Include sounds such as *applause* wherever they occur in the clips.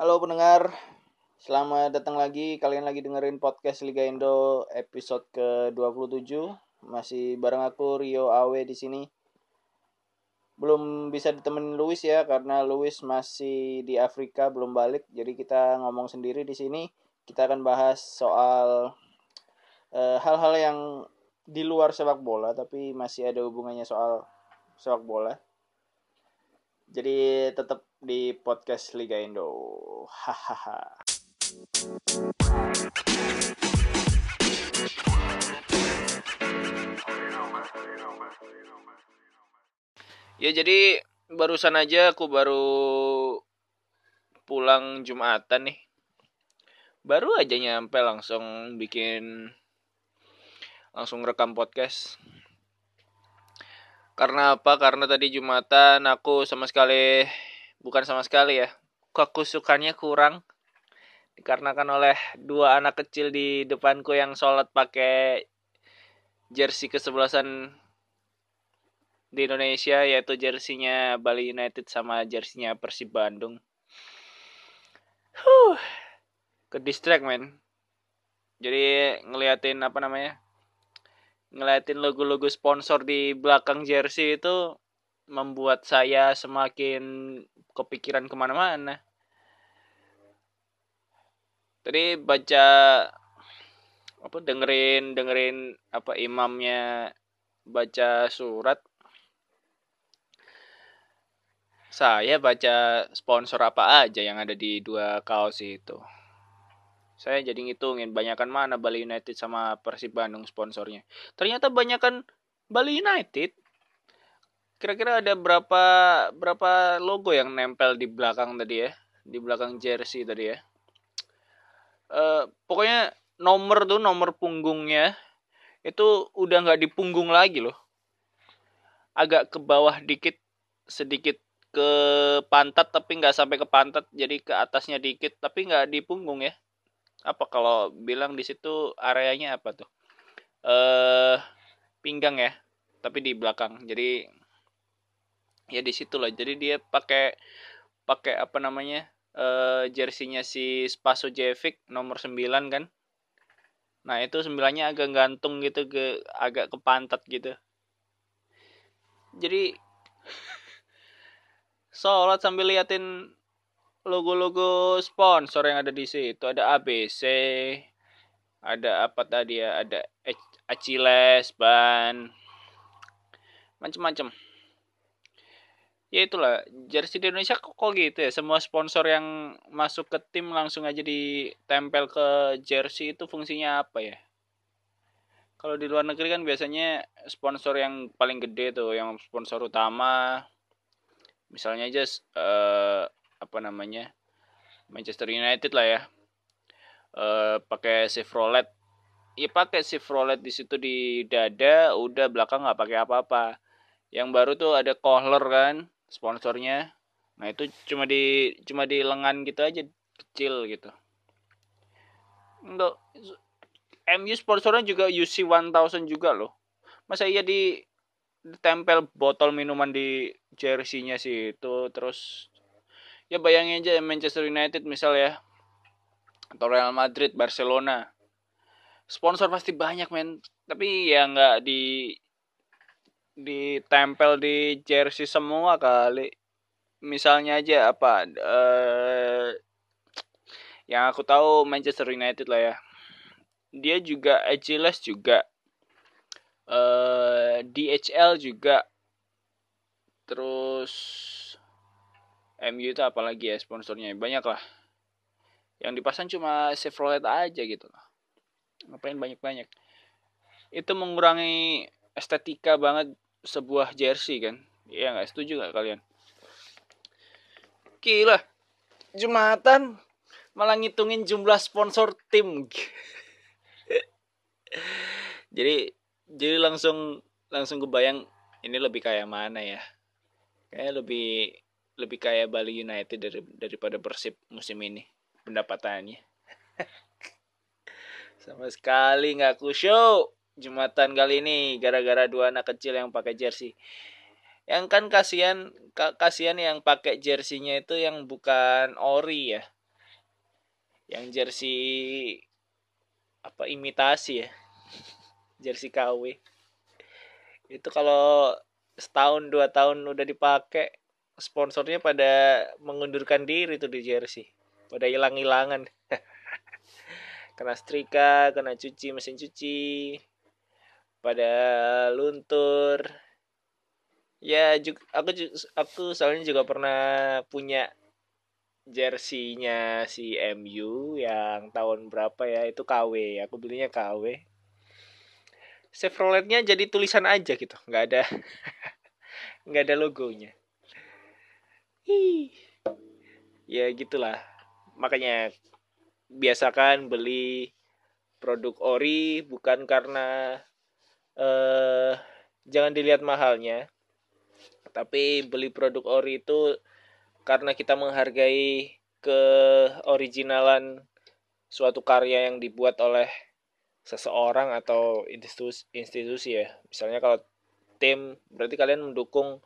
Halo pendengar, selamat datang lagi. Kalian lagi dengerin podcast Liga Indo episode ke-27. Masih bareng aku Rio Awe di sini. Belum bisa ditemenin Luis ya karena Luis masih di Afrika belum balik. Jadi kita ngomong sendiri di sini. Kita akan bahas soal eh, hal-hal uh, yang di luar sepak bola tapi masih ada hubungannya soal sepak bola. Jadi tetap di podcast Liga Indo. Hahaha. ya jadi barusan aja aku baru pulang Jumatan nih. Baru aja nyampe langsung bikin langsung rekam podcast karena apa? Karena tadi Jumatan aku sama sekali bukan sama sekali ya. Kekusukannya kurang dikarenakan oleh dua anak kecil di depanku yang sholat pakai jersey kesebelasan di Indonesia yaitu jersinya Bali United sama jersinya Persib Bandung. Huh, ke distract men. Jadi ngeliatin apa namanya? Ngeliatin logo-logo sponsor di belakang jersey itu membuat saya semakin kepikiran ke mana-mana. Tadi baca apa dengerin dengerin apa imamnya baca surat saya baca sponsor apa aja yang ada di dua kaos itu saya jadi ngitungin banyakan mana Bali United sama Persib Bandung sponsornya. Ternyata banyakan Bali United. Kira-kira ada berapa berapa logo yang nempel di belakang tadi ya? Di belakang jersey tadi ya? Uh, pokoknya nomor tuh nomor punggungnya itu udah nggak di punggung lagi loh. Agak ke bawah dikit sedikit ke pantat tapi nggak sampai ke pantat jadi ke atasnya dikit tapi nggak di punggung ya apa kalau bilang di situ areanya apa tuh? Eh pinggang ya tapi di belakang. Jadi ya di situ lah. Jadi dia pakai pakai apa namanya eh jersinya si Spaso Jevic nomor 9 kan. Nah itu sembilannya agak gantung gitu ke agak ke pantat gitu. Jadi *laughs* sholat sambil liatin logo-logo sponsor yang ada di situ. Ada ABC ada apa tadi ya? Ada Aciles ban macam-macam ya itulah jersey di Indonesia kok, kok gitu ya? Semua sponsor yang masuk ke tim langsung aja ditempel ke jersey itu fungsinya apa ya? Kalau di luar negeri kan biasanya sponsor yang paling gede tuh yang sponsor utama. Misalnya aja uh, apa namanya Manchester United lah ya. Uh, pakai Chevrolet ya pakai Chevrolet di situ di dada udah belakang nggak pakai apa-apa. Yang baru tuh ada Kohler kan sponsornya. Nah itu cuma di cuma di lengan gitu aja kecil gitu. Untuk MU sponsornya juga UC 1000 juga loh. Masa iya di ditempel botol minuman di jersey-nya sih itu terus ya bayangin aja Manchester United misal ya atau Real Madrid Barcelona. Sponsor pasti banyak men. Tapi ya nggak di ditempel di jersey semua kali. Misalnya aja apa uh, yang aku tahu Manchester United lah ya. Dia juga Agiles juga eh, DHL juga. Terus MU itu apalagi ya sponsornya banyak lah. Yang dipasang cuma Chevrolet aja gitu. Ngapain banyak-banyak? Itu mengurangi estetika banget sebuah jersey kan? Iya nggak? Setuju nggak kalian? Gila. Jumatan malah ngitungin jumlah sponsor tim. *laughs* Jadi jadi langsung langsung kebayang ini lebih kayak mana ya? Kayak lebih lebih kaya Bali United dari, daripada Persib musim ini pendapatannya. *laughs* Sama sekali nggak show Jumatan kali ini gara-gara dua anak kecil yang pakai jersey. yang kan kasihan kasihan yang pakai jersinya itu yang bukan ori ya yang jersey apa imitasi ya jersey KW itu kalau setahun dua tahun udah dipakai sponsornya pada mengundurkan diri tuh di jersey. Pada hilang-hilangan. *laughs* Kena setrika kena cuci mesin cuci. Pada luntur. Ya juga aku aku soalnya juga pernah punya jersinya si MU yang tahun berapa ya? Itu KW aku belinya KW Chevroletnya jadi tulisan aja gitu. Nggak ada *laughs* nggak ada logonya Hi. ya gitulah makanya biasakan beli produk ori bukan karena eh jangan dilihat mahalnya tapi beli produk ori itu karena kita menghargai keoriginalan suatu karya yang dibuat oleh seseorang atau institusi, institusi ya. Misalnya kalau tim berarti kalian mendukung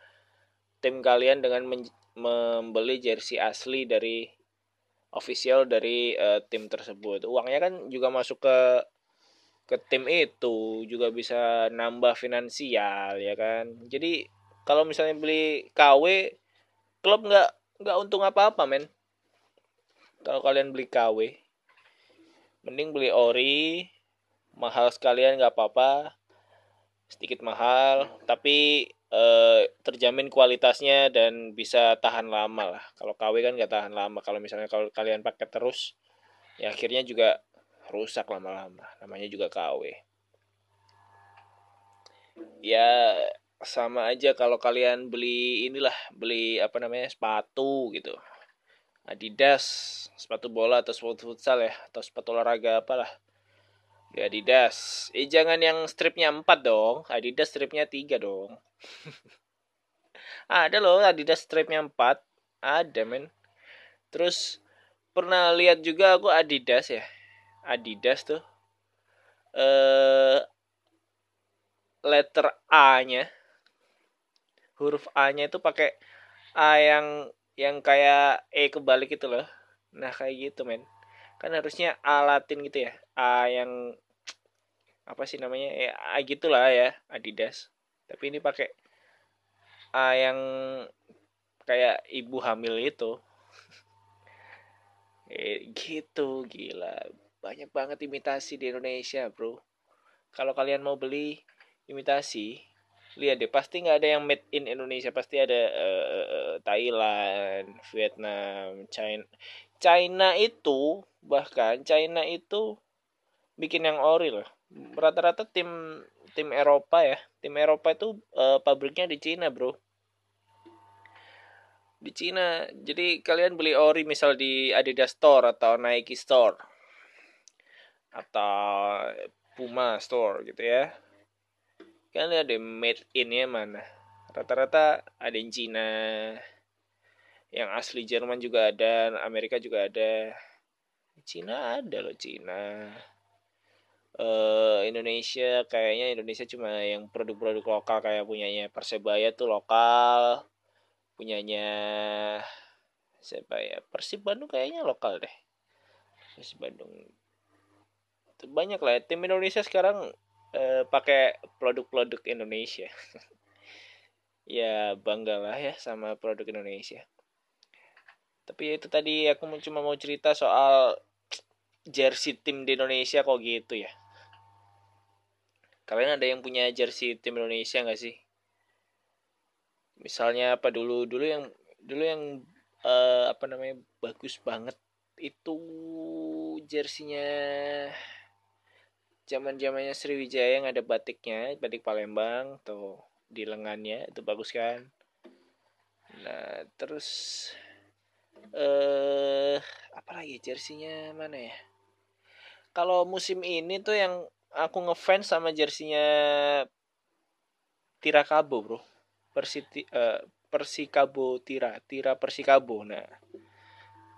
tim kalian dengan membeli jersey asli dari official dari uh, tim tersebut. Uangnya kan juga masuk ke ke tim itu juga bisa nambah finansial ya kan. Jadi kalau misalnya beli KW klub nggak nggak untung apa apa men kalau kalian beli KW mending beli ori mahal sekalian nggak apa-apa sedikit mahal tapi eh, terjamin kualitasnya dan bisa tahan lama lah. Kalau KW kan nggak tahan lama. Kalau misalnya kalau kalian pakai terus ya akhirnya juga rusak lama-lama. Namanya juga KW ya sama aja kalau kalian beli inilah beli apa namanya sepatu gitu. Adidas sepatu bola atau sepatu futsal ya atau sepatu olahraga apalah di Adidas. Eh jangan yang stripnya 4 dong. Adidas stripnya 3 dong. *laughs* Ada loh Adidas stripnya 4 ada men. Terus pernah lihat juga aku Adidas ya? Adidas tuh. Eh letter A nya huruf A-nya itu pakai A yang yang kayak E kebalik itu loh. Nah, kayak gitu, men. Kan harusnya A Latin gitu ya. A yang apa sih namanya? Ya, A gitulah ya, Adidas. Tapi ini pakai A yang kayak ibu hamil itu. *laughs* eh, gitu, gila. Banyak banget imitasi di Indonesia, Bro. Kalau kalian mau beli imitasi, lihat deh pasti nggak ada yang made in Indonesia pasti ada uh, Thailand Vietnam China China itu bahkan China itu bikin yang ori loh rata-rata tim tim Eropa ya. Tim Eropa itu uh, pabriknya di Cina bro. Di Cina jadi kalian beli ori misal di Adidas Store atau Nike Store. Atau Puma Store gitu ya. Kan ada made in ya mana. Rata-rata ada yang Cina yang asli Jerman juga ada Amerika juga ada Cina ada loh Cina. Uh, Indonesia kayaknya Indonesia cuma yang produk-produk lokal kayak punyanya Persebaya tuh lokal punyanya siapa Persib Bandung kayaknya lokal deh. Persib Bandung. Banyak lah. Tim Indonesia sekarang uh, pakai produk-produk Indonesia. *laughs* Ya banggalah ya sama produk Indonesia tapi ya itu tadi aku cuma mau cerita soal jersey tim di Indonesia kok gitu ya. Kalian ada yang punya jersey tim Indonesia nggak sih? Misalnya apa dulu dulu yang dulu yang uh, apa namanya bagus banget itu jersinya zaman zamannya Sriwijaya yang ada batiknya batik Palembang tuh di lengannya itu bagus kan. Nah terus eh apa lagi jersinya mana ya? Kalau musim ini tuh yang aku ngefans sama jersinya Tirakabo bro. Persiti uh, Persikabo Tira Tira Persikabo. Nah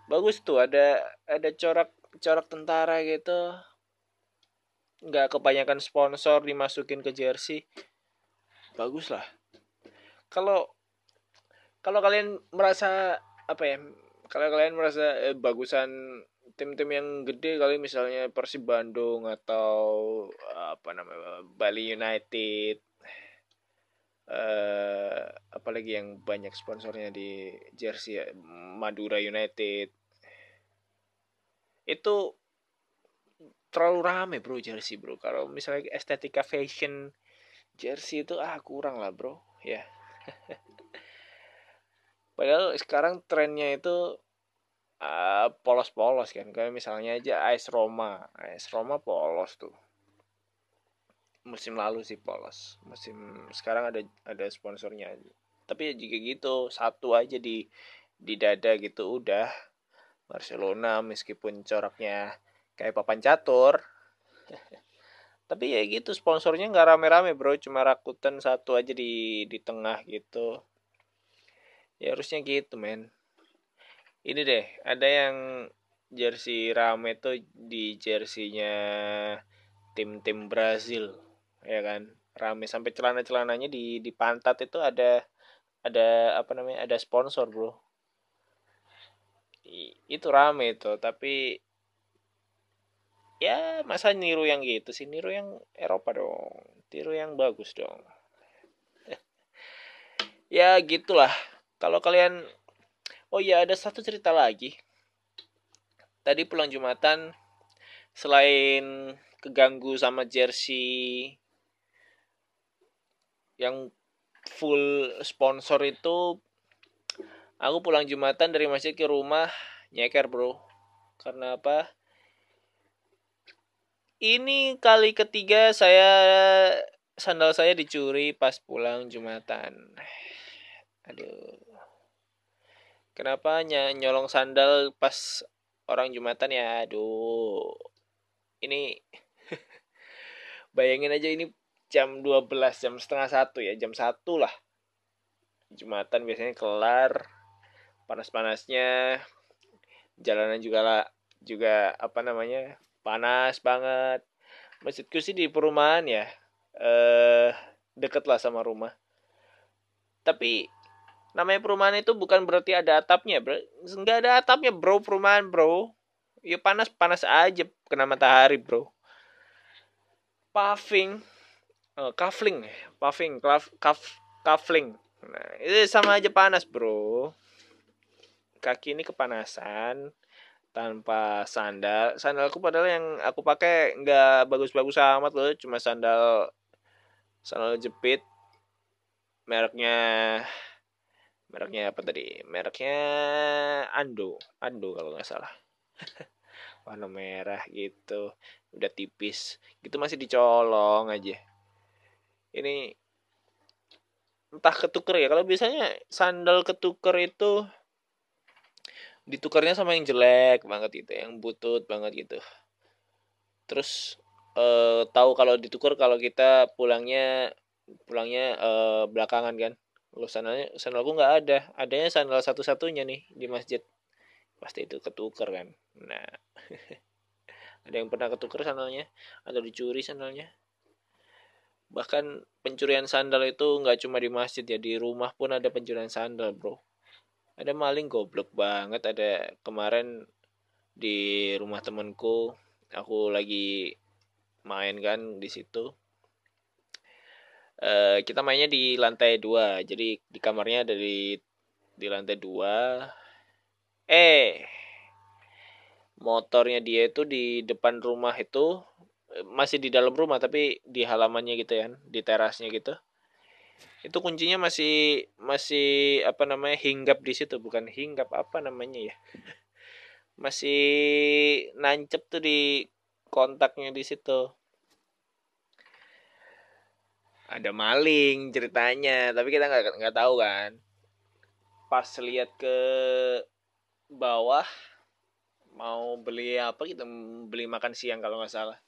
bagus tuh. Ada ada corak corak tentara gitu. Nggak kebanyakan sponsor dimasukin ke jersey. Bagus lah. Kalau kalau kalian merasa apa ya kalau kalian merasa eh, bagusan tim-tim yang gede kali misalnya Persib Bandung atau apa namanya Bali United uh, apalagi yang banyak sponsornya di jersey ya, Madura United. Itu terlalu rame bro jersey bro. Kalau misalnya estetika fashion jersey itu ah kurang lah bro. Ya *laughs* padahal sekarang trennya itu uh, polos-polos kan. Kayak misalnya aja AS Roma. AS Roma polos tuh. Musim lalu sih polos. Musim sekarang ada ada sponsornya. Tapi ya jika gitu satu aja di di dada gitu udah. Barcelona meskipun coraknya kayak papan catur. *laughs* Tapi ya gitu sponsornya nggak rame-rame bro. Cuma Rakuten satu aja di di tengah gitu ya harusnya gitu men. Ini deh ada yang jersey rame tuh di jerseynya tim-tim Brazil ya kan? Rame sampai celana-celananya di di pantat itu ada ada apa namanya ada sponsor bro. Itu rame itu tapi ya masa niru yang gitu sih? Niru yang Eropa dong tiru yang bagus dong. *laughs* Ya gitulah kalau kalian oh ya ada satu cerita lagi tadi pulang jumatan selain keganggu sama jersey yang full sponsor itu aku pulang jumatan dari masjid ke rumah nyeker bro karena apa ini kali ketiga saya sandal saya dicuri pas pulang Jumatan. Aduh. Kenapa nyolong sandal pas orang Jumatan ya? Aduh. Ini *laughs* bayangin aja ini jam 12, jam setengah satu ya, jam satu lah. Jumatan biasanya kelar, panas-panasnya, jalanan juga lah, juga apa namanya panas banget masjidku sih di perumahan ya eh deket lah sama rumah tapi namanya perumahan itu bukan berarti ada atapnya bro. Nggak ada atapnya bro perumahan bro. Ya panas panas aja kena matahari bro. Paving oh, kafling paving kaf, kaf, kafling nah itu sama aja panas bro. Kaki ini kepanasan tanpa sandal. Sandalku padahal yang aku pakai nggak bagus-bagus amat loh cuma sandal sandal jepit. Mereknya mereknya apa tadi? Mereknya Ando. Ando kalau nggak salah. *laughs* Warna merah gitu. Udah tipis. Gitu masih dicolong aja. Ini entah ketuker ya. Kalau biasanya sandal ketuker itu ditukarnya sama yang jelek banget gitu yang butut banget gitu. Terus eh, tahu kalau ditukar kalau kita pulangnya pulangnya eh, belakangan kan lo sandalnya sandalku nggak ada. Adanya sandal satu-satunya nih di masjid. Pasti itu ketukar kan. Nah *laughs* ada yang pernah ketukar sandalnya atau dicuri sandalnya bahkan pencurian sandal itu nggak cuma di masjid ya di rumah pun ada pencurian sandal bro. Ada maling goblok banget. Ada kemarin di rumah temenku aku lagi main kan di situ uh, kita mainnya di lantai dua. Jadi di kamarnya dari di lantai dua. Eh motornya dia itu di depan rumah itu masih di dalam rumah tapi di halamannya gitu ya di terasnya gitu. Itu kuncinya masih masih apa namanya hinggap di situ. Bukan hinggap apa namanya ya. *laughs* Masih nancep tuh di kontaknya di situ ada maling ceritanya tapi kita nggak nggak tahu kan. Pas lihat ke bawah mau beli apa kita beli makan siang kalau nggak salah.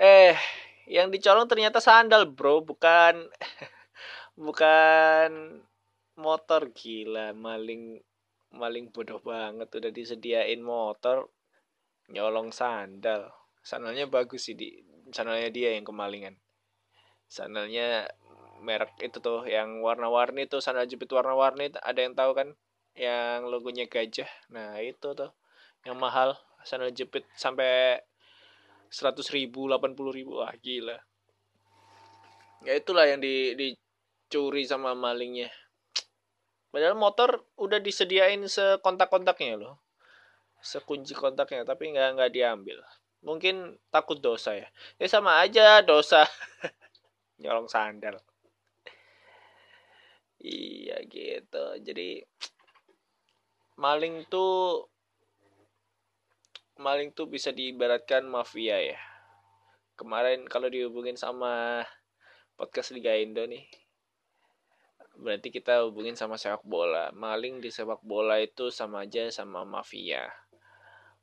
Eh yang dicolong ternyata sandal bro. Bukan *laughs* bukan motor. Gila maling maling bodoh banget. Udah disediain motor nyolong sandal. Sandalnya bagus sih di sandalnya dia yang kemalingan sandalnya merek itu tuh yang warna-warni tuh sandal jepit warna-warni ada yang tahu kan? Yang logonya gajah. Nah itu tuh yang mahal sandal jepit sampai seratus ribu delapan puluh ribu. Wah gila. Ya itulah yang di dicuri sama malingnya. Padahal motor udah disediain sekontak-kontaknya loh. Sekunci kontaknya tapi nggak nggak diambil. Mungkin takut dosa ya. Ya sama aja dosa *laughs* nyolong sandal. Iya gitu. Jadi maling tuh maling tuh bisa diibaratkan mafia ya. Kemarin kalau dihubungin sama podcast Liga Indo nih berarti kita hubungin sama sepak bola. Maling di sepak bola itu sama aja sama mafia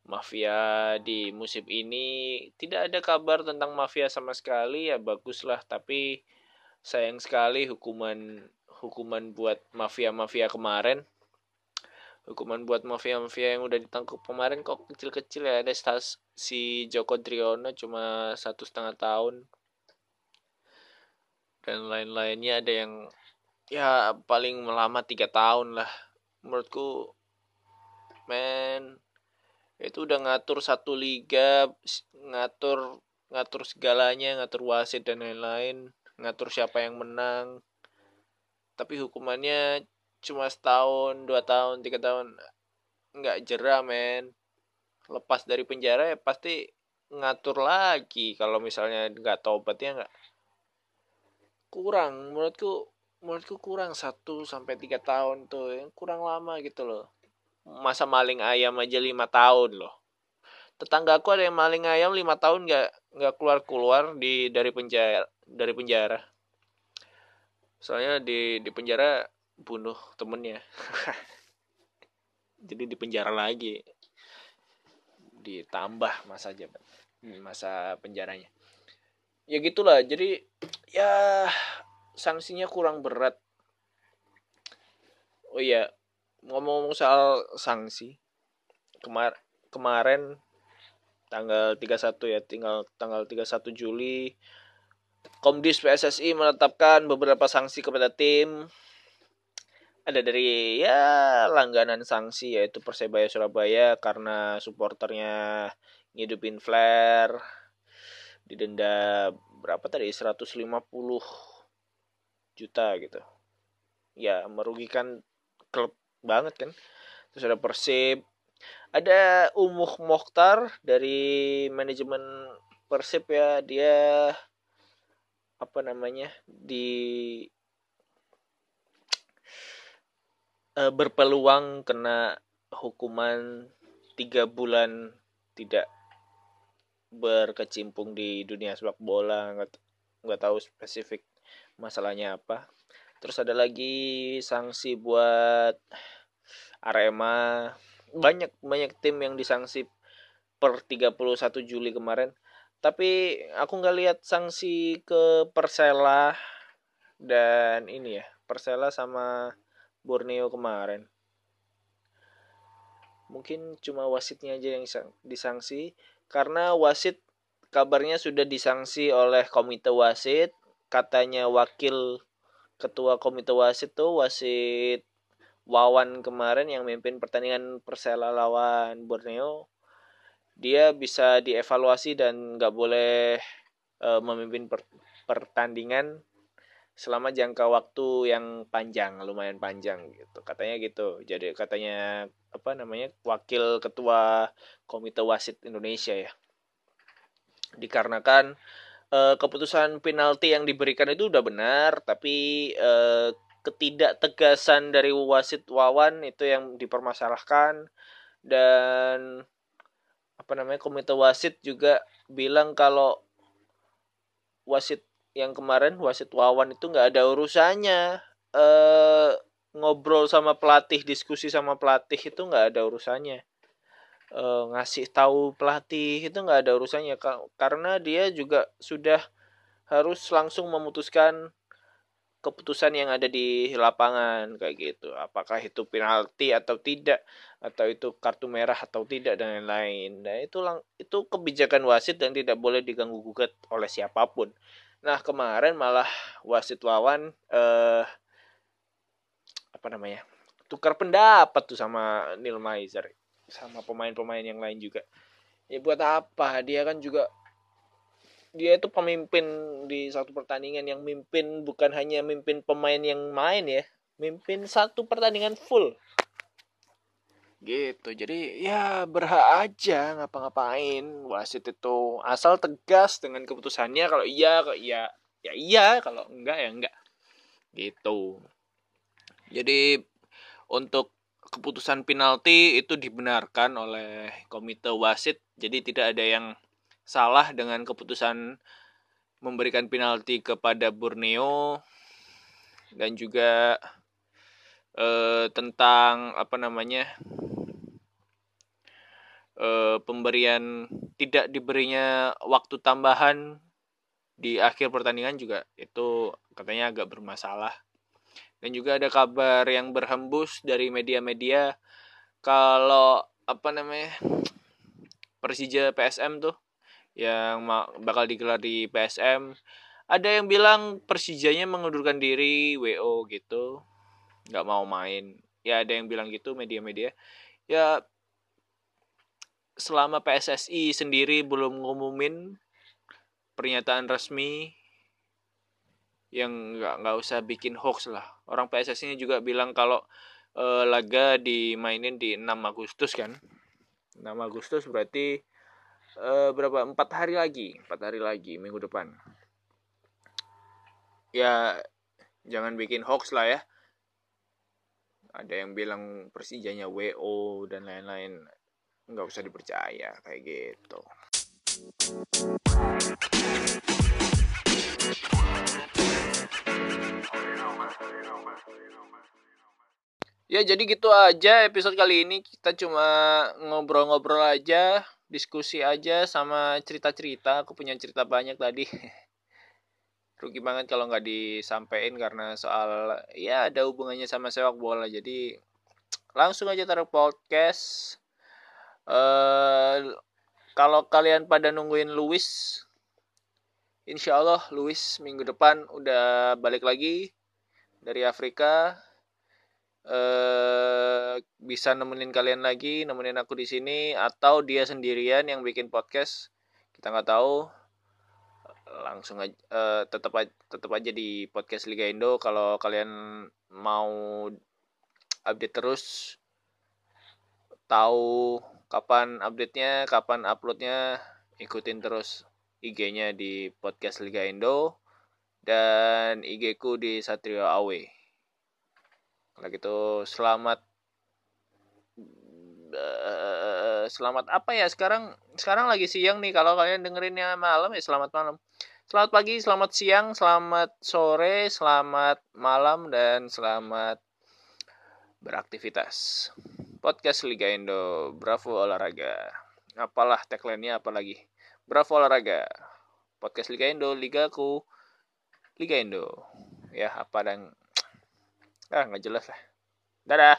mafia di musim ini tidak ada kabar tentang mafia sama sekali ya baguslah tapi sayang sekali hukuman hukuman buat mafia-mafia kemarin. Hukuman buat mafia-mafia yang udah ditangkap kemarin kok kecil-kecil ya ada stas si Joko Driono cuma satu setengah tahun. Dan lain-lainnya ada yang ya paling lama tiga tahun lah. Menurutku men itu udah ngatur satu liga ngatur ngatur segalanya ngatur wasit dan lain-lain ngatur siapa yang menang. Tapi hukumannya cuma setahun dua tahun tiga tahun. Nggak jerah men. Lepas dari penjara ya pasti ngatur lagi. Kalau misalnya nggak tobat ya nggak. Kurang menurutku menurutku kurang satu sampai tiga tahun tuh. Yang kurang lama gitu loh masa maling ayam aja lima tahun loh. Tetangga aku ada yang maling ayam lima tahun nggak nggak keluar keluar di dari penjara dari penjara. Soalnya di di penjara bunuh temennya. *laughs* Jadi di penjara lagi. Ditambah masa jabat masa penjaranya. Ya gitulah jadi ya sanksinya kurang berat. Oh iya ngomong-ngomong soal sanksi kemar kemarin tanggal 31 ya tinggal tanggal 31 Juli Komdis PSSI menetapkan beberapa sanksi kepada tim. Ada dari ya langganan sanksi yaitu Persebaya Surabaya karena supporternya ngidupin flare didenda berapa tadi 150 juta gitu. Ya merugikan klub banget kan. Terus ada Persib. Ada Umuh Mokhtar dari manajemen Persib ya. Dia apa namanya di e, berpeluang kena hukuman tiga bulan tidak berkecimpung di dunia sepak bola. Nggak nggak tahu spesifik masalahnya apa terus ada lagi sanksi buat Arema. Banyak banyak tim yang disanksi per 31 Juli kemarin. Tapi aku nggak lihat sanksi ke Persela dan ini ya Persela sama Borneo kemarin. Mungkin cuma wasitnya aja yang disanksi karena wasit kabarnya sudah disanksi oleh komite wasit. Katanya wakil ketua komite wasit tuh wasit Wawan kemarin yang memimpin pertandingan Persela lawan Borneo. Dia bisa dievaluasi dan nggak boleh uh, memimpin per pertandingan selama jangka waktu yang panjang lumayan panjang gitu. Katanya gitu. Jadi katanya apa namanya wakil ketua komite wasit Indonesia ya. Dikarenakan uh, keputusan penalti yang diberikan itu udah benar tapi uh, ketidaktegasan dari wasit Wawan itu yang dipermasalahkan. Dan apa namanya komite wasit juga bilang kalau wasit yang kemarin wasit Wawan itu nggak ada urusannya. Eh ngobrol sama pelatih diskusi sama pelatih itu nggak ada urusannya e, ngasih tahu pelatih itu nggak ada urusannya. Karena dia juga sudah harus langsung memutuskan keputusan yang ada di lapangan kayak gitu. Apakah itu penalti atau tidak atau itu kartu merah atau tidak dan lain-lain. Nah itu lang itu kebijakan wasit dan tidak boleh diganggu gugat oleh siapa pun. Nah kemarin malah wasit wawan eh apa namanya tukar pendapat tuh sama Neil Maizer sama pemain-pemain yang lain juga. Ya buat apa? Dia kan juga dia itu pemimpin di satu pertandingan yang mimpin bukan hanya mimpin pemain yang main ya, mimpin satu pertandingan full. Gitu. Jadi ya berhak aja ngapa-ngapain wasit itu asal tegas dengan keputusannya kalau iya kalau iya ya iya kalau enggak ya enggak. Gitu. Jadi untuk keputusan penalti itu dibenarkan oleh komite wasit. Jadi tidak ada yang salah dengan keputusan memberikan penalti kepada Borneo dan juga eh, tentang apa namanya eh, pemberian tidak diberinya waktu tambahan di akhir pertandingan juga itu katanya agak bermasalah dan juga ada kabar yang berhembus dari media-media kalau apa namanya Persija PSM tuh yang bakal digelar di PSM. Ada yang bilang Persijanya mengundurkan diri WO gitu, nggak mau main. Ya ada yang bilang gitu media-media. Ya selama PSSI sendiri belum ngumumin pernyataan resmi yang nggak nggak usah bikin hoax lah. Orang PSSI ini juga bilang kalau e, laga dimainin di 6 Agustus kan. 6 Agustus berarti uh, berapa? Empat hari lagi empat hari lagi minggu depan. Ya jangan bikin hoax lah ya. Ada yang bilang persijanya wo dan lain-lain. Nggak usah dipercaya kayak gitu Ya jadi gitu aja episode kali ini. Kita cuma ngobrol-ngobrol aja diskusi aja sama cerita-cerita. Aku punya cerita banyak tadi. *laughs* Rugi banget kalau nggak disampaikan karena soal ya ada hubungannya sama sepak bola. Jadi langsung aja taruh podcast. Uh, kalau kalian pada nungguin Luis Insya Allah Luis minggu depan udah balik lagi dari Afrika eh bisa nemenin kalian lagi, nemenin aku di sini atau dia sendirian yang bikin podcast. Kita nggak tahu. Langsung aja uh, tetap tetap aja di podcast Liga Indo kalau kalian mau update terus tahu kapan update-nya, kapan upload-nya, ikutin terus IG-nya di podcast Liga Indo dan IG-ku di Satrio Awe. Kalau gitu selamat uh, selamat apa ya sekarang sekarang lagi siang nih kalau kalian dengerinnya malam ya selamat malam. Selamat pagi, selamat siang, selamat sore, selamat malam dan selamat beraktivitas. Podcast Liga Indo, Bravo Olahraga. Apalah tagline-nya apalagi. Bravo Olahraga. Podcast Liga Indo, Ligaku, Liga Indo. Ya, apa dan ah nggak jelas lah. Dadah